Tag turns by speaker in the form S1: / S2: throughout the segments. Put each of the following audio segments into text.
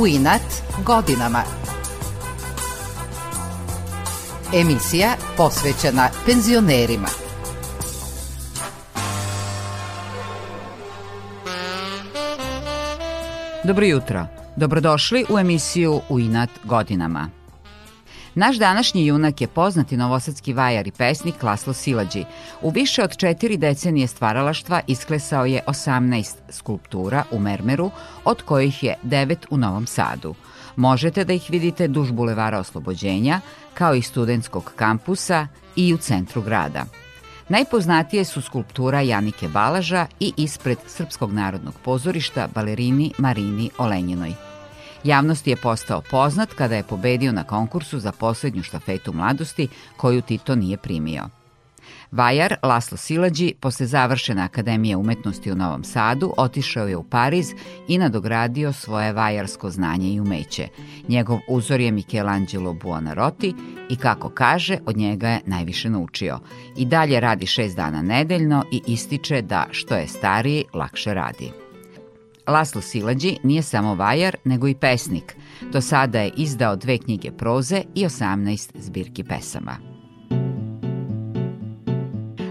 S1: u inat godinama. Emisija posvećena penzionerima.
S2: Dobro jutro. Dobrodošli u emisiju U inat godinama. Naš današnji junak je poznati novosadski vajar i pesnik Laslo Silađi. U više od četiri decenije stvaralaštva isklesao je 18 skulptura u mermeru, od kojih je 9 u Novom Sadu. Možete da ih vidite duž bulevara Oslobođenja, kao i studentskog kampusa i u centru grada. Najpoznatije su skulptura Janike Balaža i ispred Srpskog narodnog pozorišta balerini Marini Olenjinoj. Javnosti je postao poznat kada je pobedio na konkursu za poslednju štafetu mladosti koju Tito nije primio. Vajar Laslo Silađi, posle završene Akademije umetnosti u Novom Sadu, otišao je u Pariz i nadogradio svoje vajarsko znanje i umeće. Njegov uzor je Michelangelo Buonarroti i kako kaže, od njega je najviše naučio. I dalje radi šest dana nedeljno i ističe da što je stariji, lakše radi. Laslo Silađi nije samo vajar, nego i pesnik. Do sada je izdao dve knjige proze i 18 zbirki pesama.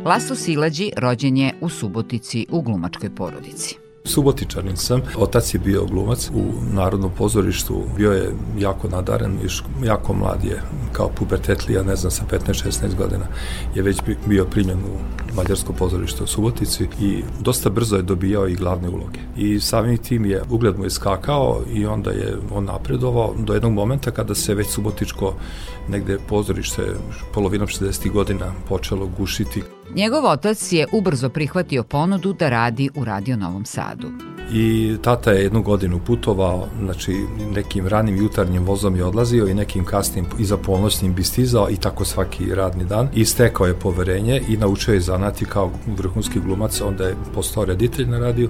S2: Laslo Silađi rođen je u Subotici u glumačkoj porodici.
S3: Subotičanin sam, otac je bio glumac u Narodnom pozorištu, bio je jako nadaren, jako mlad je, kao pubertetlija, ne znam, sa 15-16 godina je već bio primjen u Mađarsko pozorište u Subotici i dosta brzo je dobijao i glavne uloge. I samim tim je, ugled mu je skakao i onda je on napredovao do jednog momenta kada se već Subotičko negde pozorište polovinom 60. godina počelo gušiti.
S2: Njegov otac je ubrzo prihvatio ponudu da radi u Radio Novom Sadu.
S3: I tata je jednu godinu putovao, znači nekim ranim jutarnjim vozom je odlazio i nekim kasnim iza polnoćnim bi stizao i tako svaki radni dan. I stekao je poverenje i naučio je zanati kao vrhunski glumac, onda je postao reditelj na radiju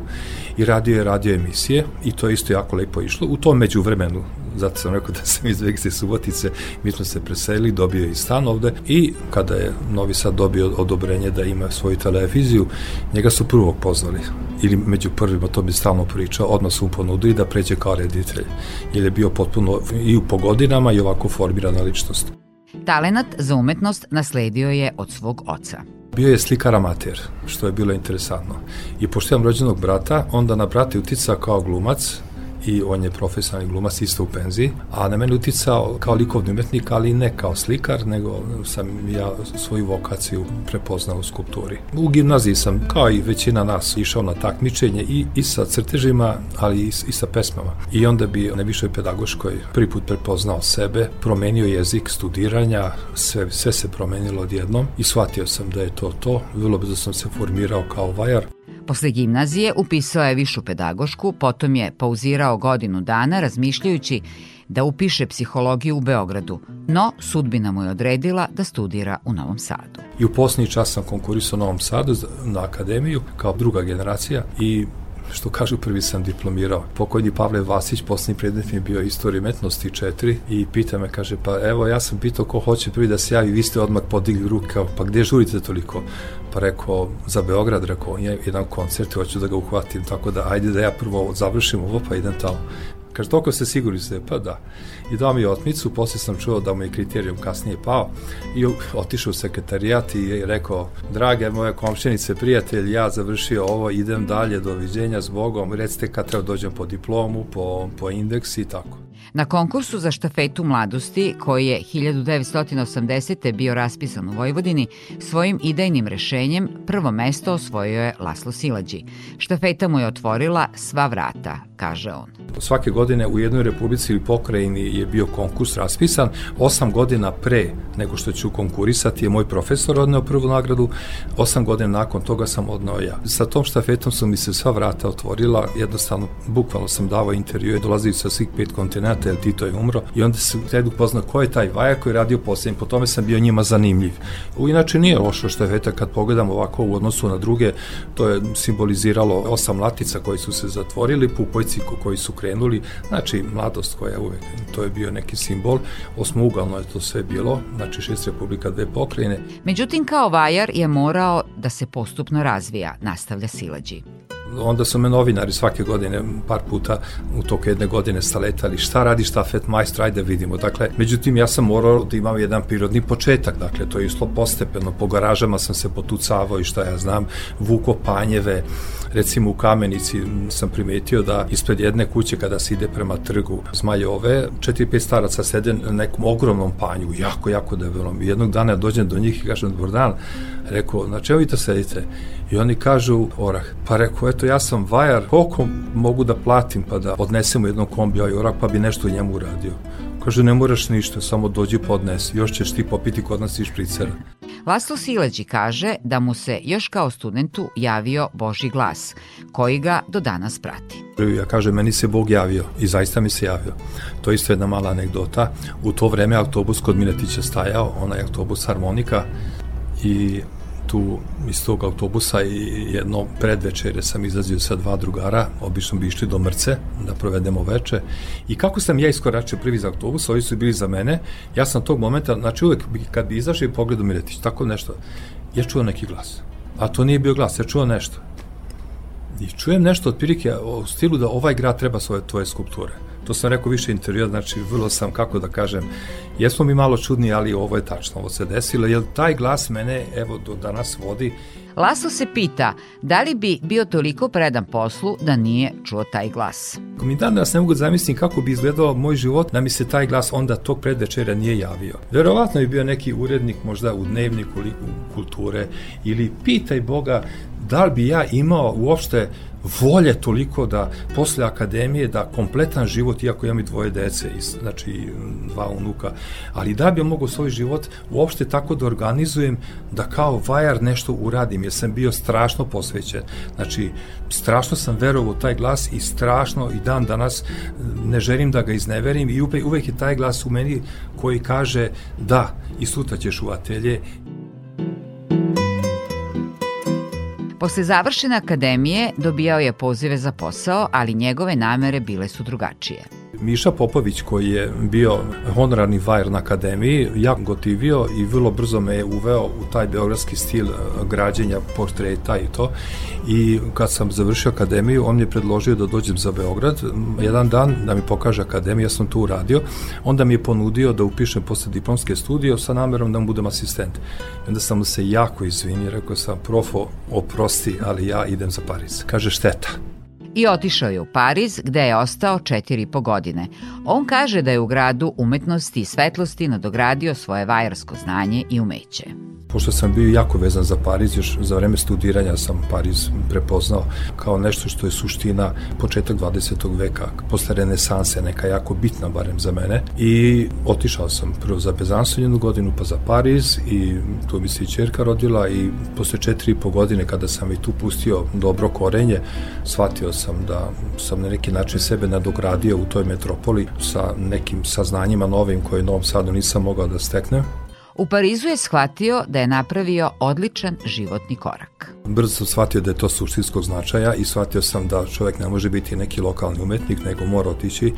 S3: i radio je radio emisije i to je isto jako lepo išlo. U tom međuvremenu zato sam rekao da sam iz Vekse Subotice, mi smo se preselili, dobio je i stan ovde i kada je Novi Sad dobio odobrenje da ima svoju televiziju, njega su prvog pozvali ili među prvima, to bi stalno pričao, odmah su mu ponudili da pređe kao reditelj, jer je bio potpuno i u pogodinama i ovako formirana ličnost.
S2: Talenat za umetnost nasledio je od svog oca.
S3: Bio je slikar amater, što je bilo interesantno. I pošto imam rođenog brata, onda na brata utica kao glumac, i on je profesionalni glumac isto u penziji, a na mene uticao kao likovni umetnik, ali ne kao slikar, nego sam ja svoju vokaciju prepoznao u skulpturi. U gimnaziji sam, kao i većina nas, išao na takmičenje i, i sa crtežima, ali i, i sa pesmama. I onda bi na višoj pedagoškoj prvi put prepoznao sebe, promenio jezik studiranja, sve, sve se promenilo odjednom i shvatio sam da je to to. Vrlo brzo sam se formirao kao vajar.
S2: Posle gimnazije upisao je višu pedagošku, potom je pauzirao godinu dana razmišljajući da upiše psihologiju u Beogradu, no sudbina mu je odredila da studira u Novom Sadu.
S3: I u posljednji čas sam konkurisao u Novom Sadu na akademiju kao druga generacija i što kažu, prvi sam diplomirao. Pokojni Pavle Vasić, poslednji predmet mi je bio istorija umetnosti 4 i pita me, kaže, pa evo, ja sam pitao ko hoće prvi da se javi, vi ste odmah podigli ruke, pa gde žurite toliko? Pa rekao, za Beograd, rekao, je jedan koncert, hoću da ga uhvatim, tako da ajde da ja prvo završim ovo, pa idem tamo. Kaže, toliko se sigurni ste, pa da. I dao mi otmicu, posle sam čuo da mu je kriterijum kasnije pao i otišao u sekretarijat i rekao, drage moje komšćenice, prijatelj, ja završio ovo, idem dalje, doviđenja s Bogom, recite kad treba dođem po diplomu, po, po indeks i tako.
S2: Na konkursu za štafetu mladosti, koji je 1980. bio raspisan u Vojvodini, svojim idejnim rešenjem prvo mesto osvojio je Laslo Silađi. Štafeta mu je otvorila sva vrata, kaže on.
S3: Svake godine u jednoj republici ili pokrajini je bio konkurs raspisan. Osam godina pre nego što ću konkurisati je moj profesor odneo prvu nagradu, osam godina nakon toga sam odneo ja. Sa tom štafetom su mi se sva vrata otvorila, jednostavno, bukvalno sam davao intervjue, dolazili sa svih pet kontinenta, jer Tito je umro, i onda se tedu poznao ko je taj vaja koji je radio poslednji, po tome sam bio njima zanimljiv. U, inače nije lošo štafeta kad pogledam ovako u odnosu na druge, to je simboliziralo osam latica koji su se zatvorili, pupojci koji su krenuli, znači mladost koja je uvek, to je bio neki simbol, osmougalno je to sve bilo, znači šest republika, dve pokrajine.
S2: Međutim, kao vajar je morao da se postupno razvija, nastavlja Silađi.
S3: Onda su me novinari svake godine, par puta u toku jedne godine staletali, šta radi štafet majstor, ajde vidimo. Dakle, međutim, ja sam morao da imam jedan prirodni početak, dakle, to je išlo postepeno, po garažama sam se potucavao i šta ja znam, vuko panjeve, recimo u Kamenici sam primetio da ispred jedne kuće kada se ide prema trgu Zmajove, četiri, pet staraca sede na nekom ogromnom panju, jako, jako debelom. Jednog dana dođem do njih i kažem, dobar dan, rekao, na čemu vi to sedite? I oni kažu, orah, pa rekao, eto, ja sam vajar, koliko mogu da platim pa da odnesemo jednom kombi ovaj orah, pa bi nešto u njemu uradio. Kaže, ne moraš ništa, samo dođi podnesi, još ćeš ti popiti kod nas i špricera.
S2: Laslo Sileđi kaže da mu se još kao studentu javio Boži glas, koji ga do danas prati.
S3: Ja kažem, meni se Bog javio i zaista mi se javio. To je isto jedna mala anegdota. U to vreme autobus kod Miletića stajao, onaj autobus harmonika i tu iz tog autobusa i jedno predvečere sam izlazio sa dva drugara, obično bi išli do Mrce da provedemo veče. I kako sam ja iskoračio prvi za autobus, ovi su bili za mene, ja sam tog momenta, znači uvek kad bi izašao i pogledao Miletić, tako nešto, ja čuo neki glas, a to nije bio glas, ja čuo nešto. I čujem nešto otprilike u stilu da ovaj grad treba svoje tvoje skulpture. To sam rekao više intervjua, znači vrlo sam, kako da kažem, jesmo mi malo čudni, ali ovo je tačno, ovo se desilo, jer taj glas mene, evo, do danas vodi.
S2: Laso se pita da li bi bio toliko predan poslu da nije čuo taj glas.
S3: Mi dan danas ne mogu da zamislim kako bi izgledao moj život da mi se taj glas onda tog predvečera nije javio. Verovatno bi bio neki urednik možda u dnevniku kulture ili pitaj Boga da li bi ja imao uopšte volje toliko da posle akademije da kompletan život, iako imam i dvoje dece, i, znači dva unuka, ali da bi mogo svoj život uopšte tako da organizujem da kao vajar nešto uradim, jer sam bio strašno posvećen. Znači, strašno sam verovao taj glas i strašno i dan danas ne želim da ga izneverim i uvek, uvek je taj glas u meni koji kaže da, i sutra ćeš u atelje
S2: Posle završene akademije dobijao je pozive za posao, ali njegove namere bile su drugačije.
S3: Miša Popović koji je bio honorarni vajer na akademiji, jako gotivio i vrlo brzo me je uveo u taj beogradski stil e, građenja portreta i to. I kad sam završio akademiju, on mi je predložio da dođem za Beograd jedan dan da mi pokaže akademiju, ja sam tu uradio. Onda mi je ponudio da upišem posle diplomske studije sa namerom da mu budem asistent. I onda sam mu se jako izvinio, rekao sam, profo, oprosti, ali ja idem za Pariz. Kaže, šteta
S2: i otišao je u Pariz gde je ostao četiri po godine. On kaže da je u gradu umetnosti i svetlosti nadogradio svoje vajarsko znanje i umeće.
S3: Pošto sam bio jako vezan za Pariz, još za vreme studiranja sam Pariz prepoznao kao nešto što je suština početak 20. veka, posle renesanse, neka jako bitna barem za mene. I otišao sam prvo za Bezanson jednu godinu, pa za Pariz i tu mi se i čerka rodila i posle četiri i po godine kada sam i tu pustio dobro korenje, shvatio sam da sam na neki način sebe nadogradio u toj metropoli sa nekim saznanjima novim koje u Novom Sadu nisam mogao da steknem
S2: U Parizu je shvatio da je napravio odličan životni korak.
S3: Brzo sam shvatio da je to suštinskog značaja i shvatio sam da čovek ne može biti neki lokalni umetnik, nego mora otići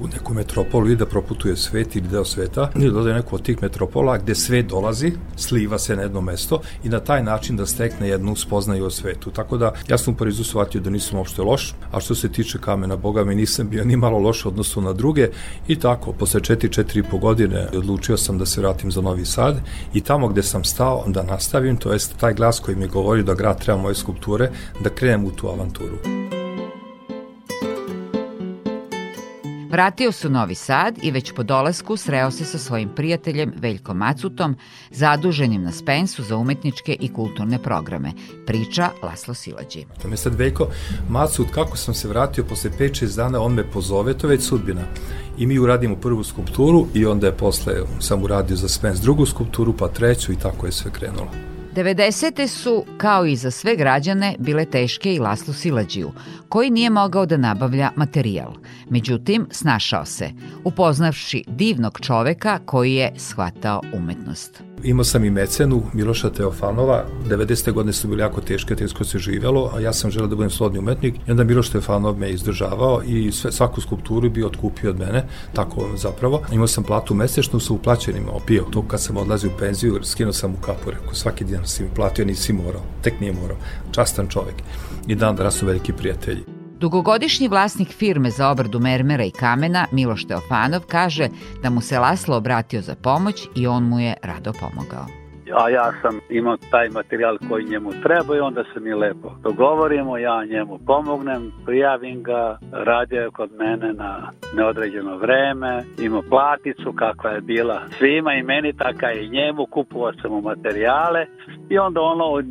S3: u neku metropolu i da proputuje svet ili deo sveta ili da ode neku od tih metropola gde svet dolazi, sliva se na jedno mesto i na taj način da stekne jednu spoznaju o svetu. Tako da ja sam u Parizu shvatio da nisam uopšte loš, a što se tiče kamena, boga mi nisam bio ni malo loš odnosu na druge i tako, posle 4-4,5 godine odlučio sam da se vratim za Novi Sad i tamo gde sam stao da nastavim, to jest taj glas koji mi govori da grad treba moje skulpture, da krenem u tu avanturu.
S2: Vratio se u Novi Sad i već po dolasku sreo se sa svojim prijateljem Veljkom Macutom, zaduženim na Spensu za umetničke i kulturne programe. Priča Laslo Silađi.
S3: To me sad Veljko Macut, kako sam se vratio posle 5-6 dana, on me pozove, to već sudbina i mi uradimo prvu skulpturu i onda je posle sam uradio za Spence drugu skulpturu, pa treću i tako je sve krenulo.
S2: 90. su, kao i za sve građane, bile teške i Laslu Silađiju, koji nije mogao da nabavlja materijal. Međutim, snašao se, upoznavši divnog čoveka koji je shvatao umetnost.
S3: Imao sam i mecenu Miloša Teofanova, 90. godine su bili jako teške, teško se živelo, a ja sam želeo da budem slodni umetnik i onda Miloš Teofanov me izdržavao i sve, svaku skulpturu bi otkupio od mene, tako zapravo. Imao sam platu mesečnu sa uplaćenim opio. To kad sam odlazio u penziju, skinuo sam u kapu, rekao, svaki dinar si mi platio, nisi morao, tek nije morao. Častan čovek. I dan danas su veliki prijatelji.
S2: Dugogodišnji vlasnik firme za obradu mermera i kamena, Miloš Teofanov, kaže da mu se Laslo obratio za pomoć i on mu je rado pomogao.
S4: A ja sam imao taj materijal koji njemu treba i onda se mi lepo dogovorimo, ja njemu pomognem, prijavim ga, radio kod mene na neodređeno vreme, imao platicu kakva je bila svima i meni, taka i njemu, kupovao sam mu materijale i onda ono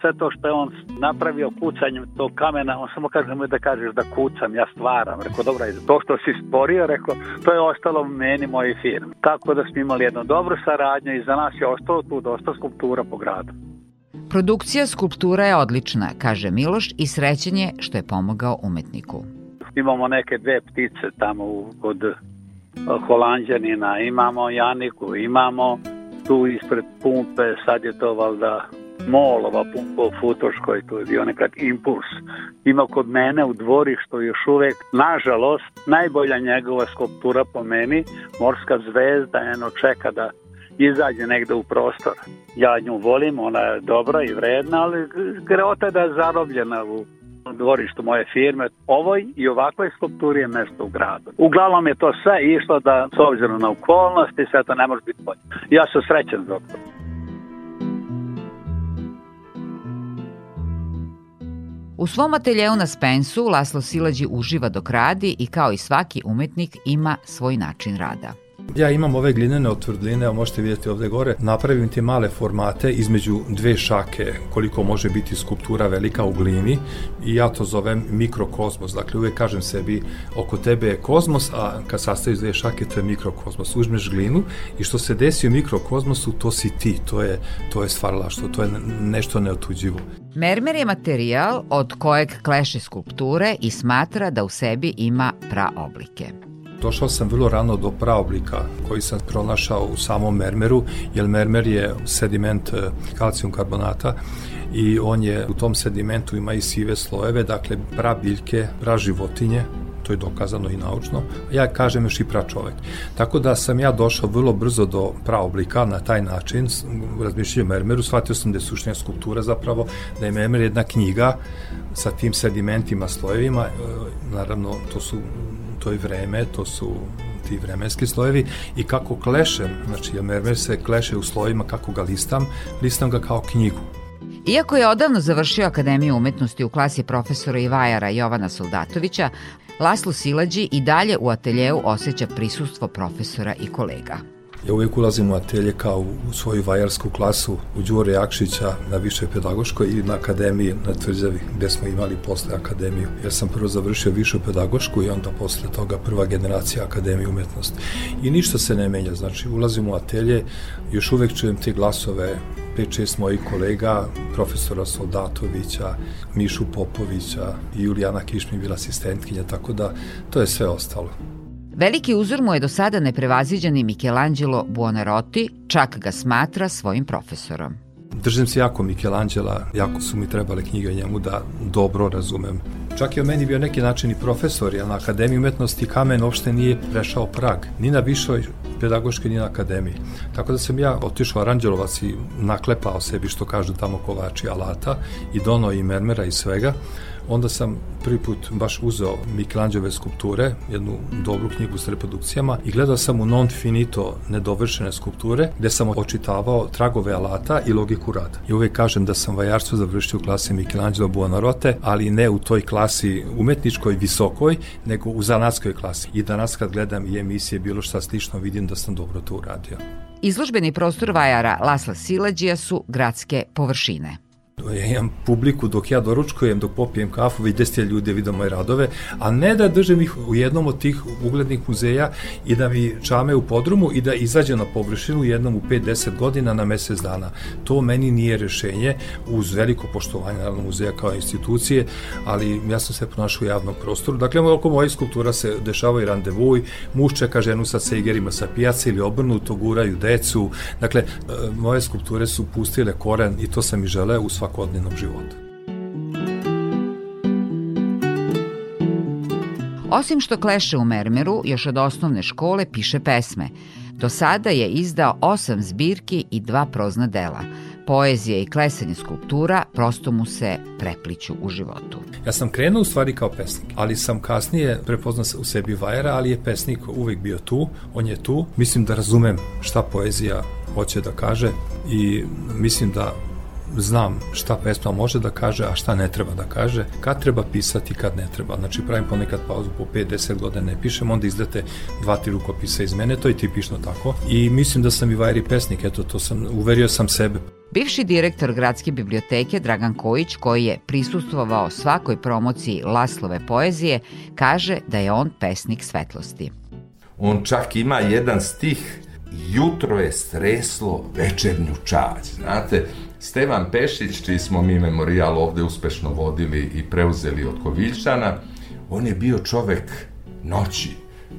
S4: sve to što je on napravio kucanjem tog kamena, on samo kaže da kažeš da kucam, ja stvaram. Rekao, dobro, to što si stvorio, rekao, to je ostalo meni, moje firme. Tako da smo imali jednu dobru saradnju i za nas je ostalo tu dosta skulptura po gradu.
S2: Produkcija skulptura je odlična, kaže Miloš i srećen je što je pomogao umetniku.
S4: Imamo neke dve ptice tamo kod Holandjanina, imamo Janiku, imamo tu ispred pumpe, sad je to valda Molova u Futoškoj, to je bio nekad impuls. Ima kod mene u dvorištu još uvek, nažalost, najbolja njegova skulptura po meni, morska zvezda, eno čeka da izađe negde u prostor. Ja nju volim, ona je dobra i vredna, ali greota da je zarobljena u dvorištu moje firme. Ovoj i ovakvoj skulpturi je mesto u gradu. Uglavnom je to sve išlo da, s obzirom na okolnosti, sve to ne može biti bolje. Ja sam srećen zbog.
S2: U svom ateljeu na Spensu Laslo Silađi uživa dok radi i kao i svaki umetnik ima svoj način rada.
S3: Ja imam ove glinene otvrdline, a možete vidjeti ovde gore, napravim te male formate između dve šake, koliko može biti skulptura velika u glini i ja to zovem mikrokozmos. Dakle, uvek kažem sebi, oko tebe je kozmos, a kad sastaviš dve šake, to je mikrokozmos. Uzmeš glinu i što se desi u mikrokozmosu, to si ti, to je, to je stvaralaštvo, to je nešto neotuđivo.
S2: Mermer je materijal od kojeg kleše skulpture i smatra da u sebi ima praoblike.
S3: Došao sam vrlo rano do praoblika koji sam pronašao u samom mermeru, jer mermer je sediment e, kalcijum karbonata i on je u tom sedimentu ima i sive slojeve, dakle pra biljke, pra životinje, to je dokazano i naučno, ja kažem još i pra čovek. Tako da sam ja došao vrlo brzo do praoblika na taj način, razmišljaju o mermeru, shvatio sam da je suština skulptura zapravo, da je mermer jedna knjiga sa tim sedimentima, slojevima, e, naravno to su to je vreme, to su ti vremenski slojevi i kako klešem, znači ja mermer se kleše u slojima kako ga listam, listam ga kao knjigu.
S2: Iako je odavno završio Akademiju umetnosti u klasi profesora i vajara Jovana Soldatovića, Laslo Silađi i dalje u ateljeu osjeća prisustvo profesora i kolega.
S3: Ja uvijek ulazim u atelje kao u svoju vajarsku klasu u Đure Jakšića na višoj pedagoškoj i na akademiji na Tvrđavi gde smo imali posle akademiju. Ja sam prvo završio višu pedagošku i onda posle toga prva generacija akademije umetnosti. I ništa se ne menja, znači ulazim u atelje, još uvek čujem te glasove 5-6 mojih kolega, profesora Soldatovića, Mišu Popovića i Julijana Kišmi bila asistentkinja, tako da to je sve ostalo.
S2: Veliki uzor mu je do sada neprevaziđeni Michelangelo Buonarroti, čak ga smatra svojim profesorom.
S3: Držim se jako Michelangela, jako su mi trebale knjige njemu da dobro razumem. Čak je o meni bio neki način i profesor, jer na Akademiji umetnosti kamen uopšte nije prešao prag, ni na višoj pedagoškoj, ni na akademiji. Tako da sam ja otišao Aranđelovac i naklepao sebi, što kažu tamo kovači alata, i dono i mermera i svega, onda sam prvi put baš uzeo Mikelanđeve skulpture, jednu dobru knjigu sa reprodukcijama i gledao sam u non finito nedovršene skulpture gde sam očitavao tragove alata i logiku rada. I uvek kažem da sam vajarstvo završio u klasi Michelangelo Buonarrota, ali ne u toj klasi umetničkoj, visokoj, nego u zanatskoj klasi. I danas kad gledam i emisije bilo šta slično, vidim da sam dobro to uradio.
S2: Izložbeni prostor vajara Lasla Silađija su gradske površine.
S3: Ja imam publiku dok ja doručkujem, dok popijem kafu, već deset ljudi vide moje radove, a ne da držim ih u jednom od tih uglednih muzeja i da mi čame u podrumu i da izađe na površinu jednom u 5-10 godina na mesec dana. To meni nije rešenje uz veliko poštovanje naravno muzeja kao institucije, ali ja sam se pronašao u javnom prostoru. Dakle, oko mojih skulptura se dešavaju randevuj, muž čeka ženu sa sejgerima sa pijace ili obrnuto, guraju decu. Dakle, e, moje skulpture su pustile koren i to sam i želeo u svakom svakodnevnog života.
S2: Osim što kleše u mermeru, još od osnovne škole piše pesme. Do sada je izdao osam zbirki i dva prozna dela. Poezija i klesanje skulptura prosto mu se prepliću u životu.
S3: Ja sam krenuo u stvari kao pesnik, ali sam kasnije prepoznao u sebi Vajera, ali je pesnik uvek bio tu, on je tu. Mislim da razumem šta poezija hoće da kaže i mislim da znam šta pesma može da kaže, a šta ne treba da kaže, kad treba pisati, kad ne treba. Znači pravim ponekad pauzu po 5-10 godina ne pišem, onda izdate dva, tri rukopisa iz mene, to je tipično tako. I mislim da sam i vajri pesnik, eto, to sam, uverio sam sebe.
S2: Bivši direktor Gradske biblioteke Dragan Kojić, koji je prisustvovao svakoj promociji Laslove poezije, kaže da je on pesnik svetlosti.
S5: On čak ima jedan stih jutro je streslo večernju čać. Znate, Stevan Pešić, čiji smo mi memorijal ovde uspešno vodili i preuzeli od Koviljčana, on je bio čovek noći,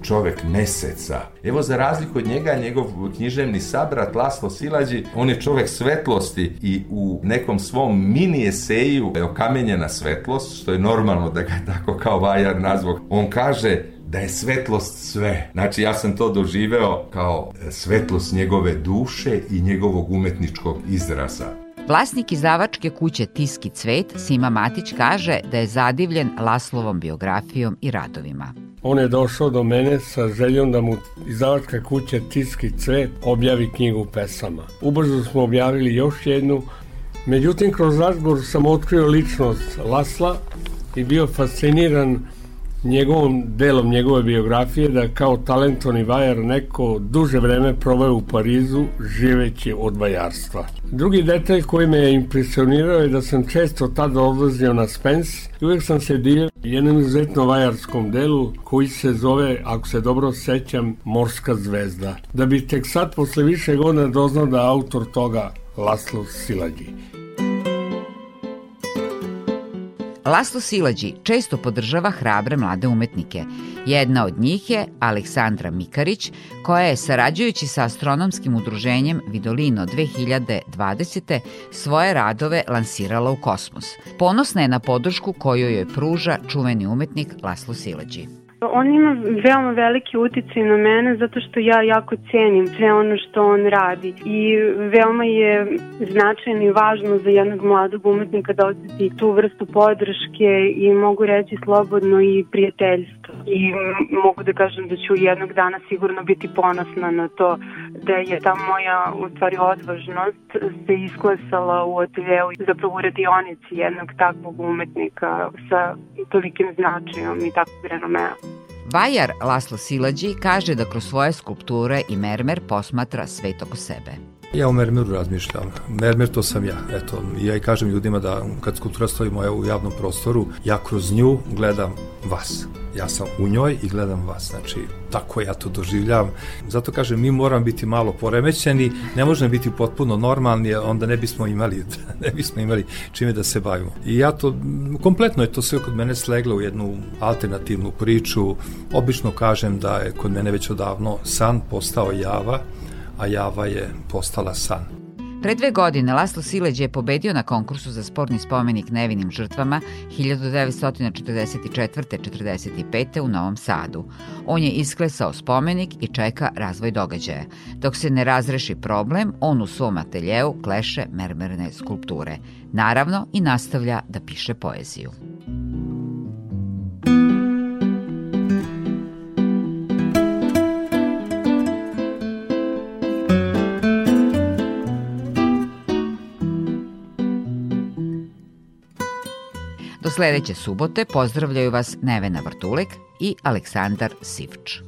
S5: čovek meseca. Evo za razliku od njega, njegov književni sabrat Laslo Silađi, on je čovek svetlosti i u nekom svom mini eseju je okamenjena svetlost, što je normalno da ga tako kao Vajar nazvog. On kaže da je svetlost sve. Znači ja sam to doživeo kao svetlost njegove duše i njegovog umetničkog izraza.
S2: Vlasnik izdavačke kuće Tiski cvet, Sima Matić, kaže da je zadivljen Laslovom biografijom i radovima.
S6: On je došao do mene sa željom da mu izdavačka kuća Tiski cvet objavi knjigu pesama. Ubrzo smo objavili još jednu, međutim kroz razgovor sam otkrio ličnost Lasla i bio fasciniran njegovom delom njegove biografije da kao talentovni vajar neko duže vreme proveo u Parizu živeći od vajarstva. Drugi detalj koji me je impresionirao je da sam često tada odlazio na Spence i uvek sam se dio jednom izuzetno vajarskom delu koji se zove, ako se dobro sećam, Morska zvezda. Da bi tek sad posle više godina doznao da autor toga Laslo Silađi.
S2: Laslo Silađi često podržava hrabre mlade umetnike. Jedna od njih je Aleksandra Mikarić, koja je, sarađujući sa astronomskim udruženjem Vidolino 2020. svoje radove lansirala u kosmos. Ponosna je na podršku koju joj pruža čuveni umetnik Laslo Silađi.
S7: On ima veoma veliki uticaj na mene zato što ja jako cenim sve ono što on radi i veoma je značajno i važno za jednog mladog umetnika da osjeti tu vrstu podrške i mogu reći slobodno i prijateljstvo. I mogu da kažem da ću jednog dana sigurno biti ponosna na to da je ta moja u stvari odvažnost se isklesala u ateljeu zapravo u radionici jednog takvog umetnika sa tolikim značajom i takvog renomea.
S2: Vajar Laslo Silađi kaže da kroz svoje skulpture i mermer posmatra svet oko sebe.
S3: Ja u mermeru razmišljam. Mermer to sam ja. Eto, ja i kažem ljudima da kad skulptura stoji moja u javnom prostoru, ja kroz nju gledam vas. Ja sam u njoj i gledam vas. Znači, tako ja to doživljavam. Zato kažem, mi moramo biti malo poremećeni, ne možemo biti potpuno normalni, onda ne bismo imali, ne bismo imali čime da se bavimo. I ja to, kompletno je to sve kod mene sleglo u jednu alternativnu priču. Obično kažem da je kod mene već odavno san postao java, a java je postala san.
S2: Pre dve godine Laslo Sileđ je pobedio na konkursu za sporni spomenik nevinim žrtvama 1944-45. u Novom Sadu. On je isklesao spomenik i čeka razvoj događaja. Dok se ne razreši problem, on u svom ateljeu kleše mermerne skulpture. Naravno i nastavlja da piše poeziju. Sledeće subote pozdravljaju vas Nevena Vrtulek i Aleksandar Sivč.